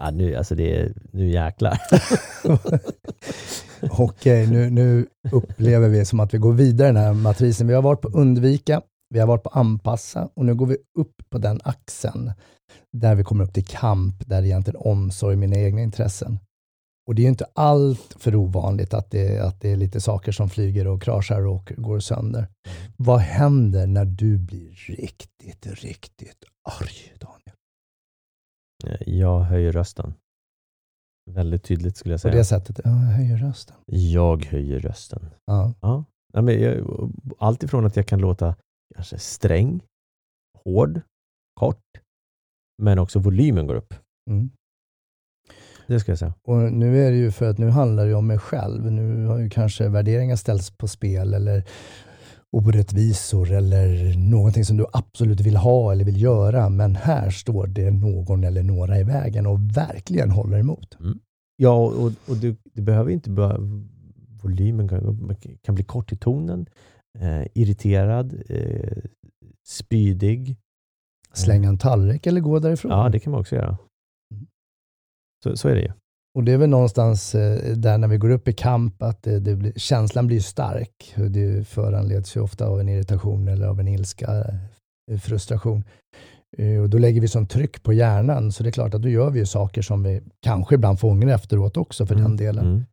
Ja, nu, alltså det är, nu jäklar. Okej, nu, nu upplever vi som att vi går vidare i den här matrisen. Vi har varit på undvika, vi har varit på anpassa och nu går vi upp på den axeln där vi kommer upp till kamp, där egentligen omsorg mina egna intressen. Och det är ju inte allt för ovanligt att det, att det är lite saker som flyger och kraschar och går sönder. Mm. Vad händer när du blir riktigt, riktigt arg, Daniel? Jag höjer rösten. Väldigt tydligt skulle jag säga. På det sättet? Ja, jag höjer rösten. Jag höjer rösten. Ja. ja. ja men jag, allt ifrån att jag kan låta kanske sträng, hård, kort, men också volymen går upp. Mm. Det ska jag säga. Och nu är det ju för att nu handlar det om mig själv. Nu har ju kanske värderingar ställts på spel eller orättvisor eller någonting som du absolut vill ha eller vill göra. Men här står det någon eller några i vägen och verkligen håller emot. Mm. Ja, och, och du, du, behöver inte bara volymen kan, kan bli kort i tonen, eh, irriterad, eh, spydig. Slänga en tallrik eller gå därifrån. Ja, det kan man också göra. Mm. Så, så är det ju. Och det är väl någonstans eh, där när vi går upp i kamp att det, det blir, känslan blir stark. Det föranleds ju ofta av en irritation eller av en ilska, eh, frustration. Eh, och då lägger vi sån tryck på hjärnan så det är klart att då gör vi ju saker som vi kanske ibland får ångra efteråt också för mm. den delen.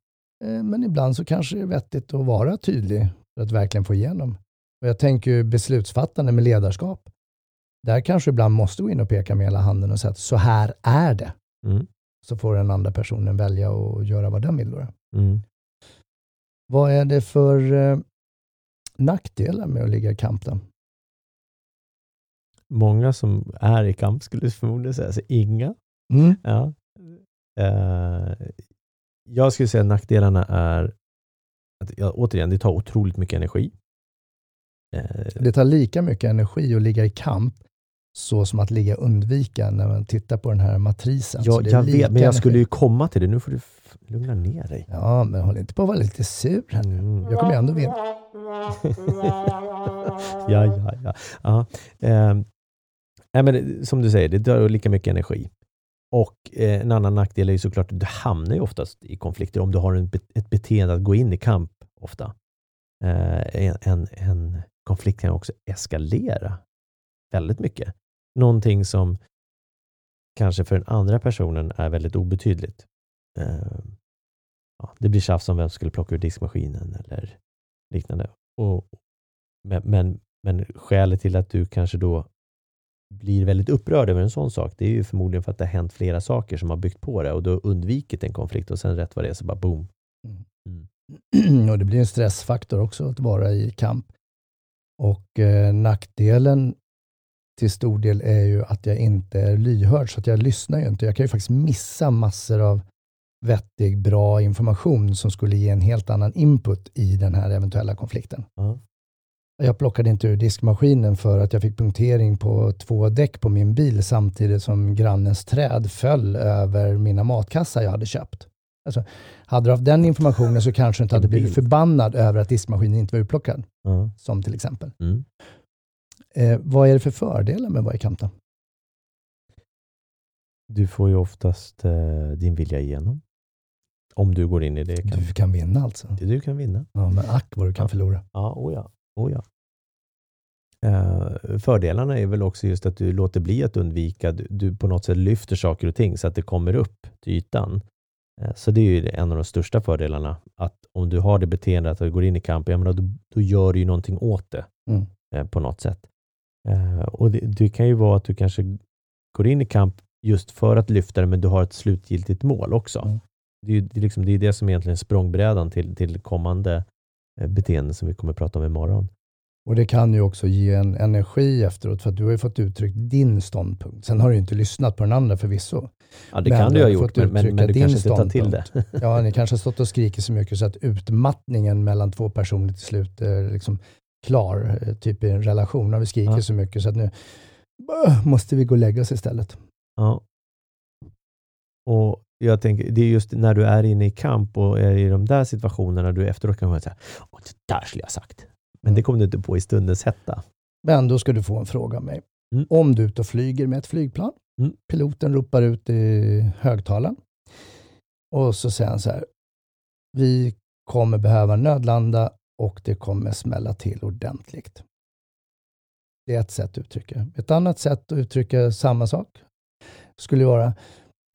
Mm. Men ibland så kanske det är vettigt att vara tydlig för att verkligen få igenom. Och jag tänker ju beslutsfattande med ledarskap. Där kanske ibland måste gå in och peka med hela handen och säga att så här är det. Mm så får den andra personen välja och göra vad den vill. Då. Mm. Vad är det för eh, nackdelar med att ligga i kamp då? Många som är i kamp skulle förmodligen säga så inga. Mm. Ja. Uh, jag skulle säga att nackdelarna är att, ja, återigen, det tar otroligt mycket energi. Uh, det tar lika mycket energi att ligga i kamp så som att ligga undvika när man tittar på den här matrisen. Ja, jag vet, men jag skulle ju komma till det. Nu får du lugna ner dig. Ja, men håll inte på att vara lite sur här nu. Mm. Jag kommer ju ändå vinna. ja, ja, ja. ja. Eh, nej, men som du säger, det drar lika mycket energi. Och eh, en annan nackdel är ju såklart att du hamnar ju oftast i konflikter om du har en, ett beteende att gå in i kamp ofta. Eh, en, en konflikt kan också eskalera väldigt mycket någonting som kanske för den andra personen är väldigt obetydligt. Eh, ja, det blir tjafs om vem som skulle plocka ur diskmaskinen eller liknande. Och, men, men, men skälet till att du kanske då blir väldigt upprörd över en sån sak, det är ju förmodligen för att det har hänt flera saker som har byggt på det och du har undvikit en konflikt och sen rätt vad det är så bara boom. Mm. mm. Och det blir en stressfaktor också att vara i kamp. Och eh, nackdelen till stor del är ju att jag inte är lyhörd, så att jag lyssnar ju inte. Jag kan ju faktiskt missa massor av vettig, bra information som skulle ge en helt annan input i den här eventuella konflikten. Mm. Jag plockade inte ur diskmaskinen för att jag fick punktering på två däck på min bil samtidigt som grannens träd föll över mina matkassar jag hade köpt. Alltså, hade du haft den informationen så kanske du inte hade blivit förbannad över att diskmaskinen inte var utplockad. Mm. Som till exempel. Mm. Eh, vad är det för fördelar med att vara i kamp då? Du får ju oftast eh, din vilja igenom. Om du går in i det. Kan. Du kan vinna alltså? Du kan vinna. Ja, men ack vad du kan förlora. Ja, oh ja. Oh ja. Eh, fördelarna är väl också just att du låter bli att undvika. Du, du, på något sätt lyfter saker och ting så att det kommer upp till ytan. Eh, så det är ju en av de största fördelarna. Att om du har det beteendet att du går in i kamp, ja, men då, då gör du ju någonting åt det mm. eh, på något sätt. Uh, och det, det, kan ju vara att du kanske går in i kamp just för att lyfta det, men du har ett slutgiltigt mål också. Mm. Det, är, det, är liksom, det är det som egentligen är språngbrädan till, till kommande eh, beteenden som vi kommer att prata om imorgon. Och det kan ju också ge en energi efteråt för att du har ju fått uttryckt din ståndpunkt. Sen har du ju inte lyssnat på den andra förvisso. Ja, det men kan du ha gjort, men, men, men, du kanske inte tar till det. ja, ni kanske har stått och skrikit så mycket så att utmattningen mellan två personer till slut liksom klar, eh, typ i en relation. Har vi skrikit ja. så mycket så att nu måste vi gå och lägga oss istället. Ja. Och jag tänker, det är just när du är inne i kamp och är i de där situationerna du efteråt kan säga, Åh, det där skulle jag ha sagt. Men det kom du inte på i stundens hetta. Men då ska du få en fråga av mig. Mm. Om du är ute och flyger med ett flygplan, mm. piloten ropar ut i högtalaren och så säger han så här, vi kommer behöva nödlanda och det kommer smälla till ordentligt. Det är ett sätt att uttrycka. Ett annat sätt att uttrycka samma sak skulle vara,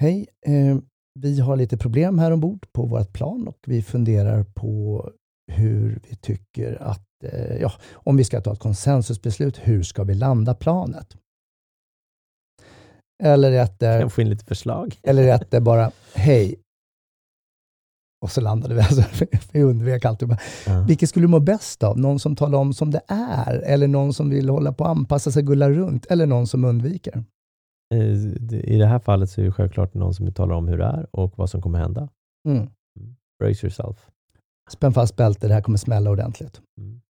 hej, eh, vi har lite problem här ombord på vårt plan och vi funderar på hur vi tycker att, eh, ja, om vi ska ta ett konsensusbeslut, hur ska vi landa planet? Eller att det kan få in lite förslag. Eller att det bara, hej, och så landade vi. Alltså, vi undvek allt. Uh. Vilket skulle du må bäst av? Någon som talar om som det är? Eller någon som vill hålla på att anpassa sig, gulla runt? Eller någon som undviker? Eh, I det här fallet så är det självklart någon som talar om hur det är och vad som kommer hända. Mm. mm. Brace yourself. Spänn fast bältet, det här kommer smälla ordentligt. Mm.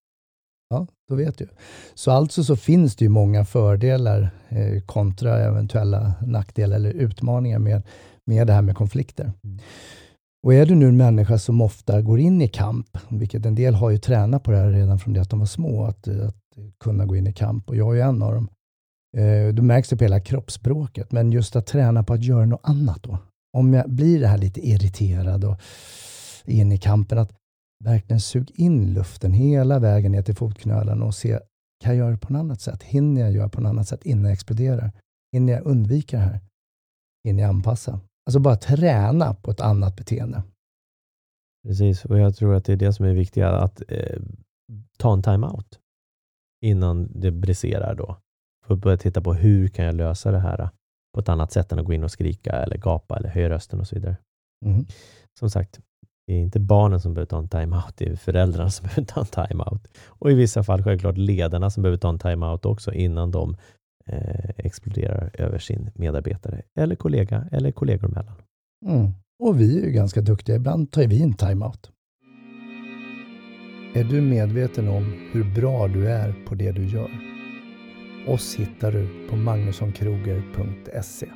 Ja, då vet du. Så alltså så finns det ju många fördelar eh, kontra eventuella nackdelar eller utmaningar med, med det här med konflikter. Mm. Och är du nu en människa som ofta går in i kamp, vilket en del har ju tränat på det här redan från det att de var små, att, att kunna gå in i kamp och jag är en av dem. Eh, då märks det på hela kroppsspråket, men just att träna på att göra något annat då. Om jag blir det här lite irriterad och in i kampen, att verkligen sug in luften hela vägen ner till fotknölarna och se, kan jag göra det på något annat sätt? Hinner jag göra på något annat sätt innan jag exploderar? Hinner jag undvika det här? Hinner jag anpassa? Alltså bara träna på ett annat beteende. Precis, och jag tror att det är det som är viktigt, att eh, ta en time-out innan det briserar då. För att börja titta på hur kan jag lösa det här på ett annat sätt än att gå in och skrika eller gapa eller höja rösten och så vidare. Mm. Som sagt, det är inte barnen som behöver ta en time-out, det är föräldrarna som behöver ta en time-out. Och i vissa fall självklart ledarna som behöver ta en time-out också innan de Eh, exploderar över sin medarbetare eller kollega eller kollegor emellan. Mm. Och vi är ju ganska duktiga, ibland tar vi en time-out. Är du medveten om hur bra du är på det du gör? Oss hittar du på magnussonkroger.se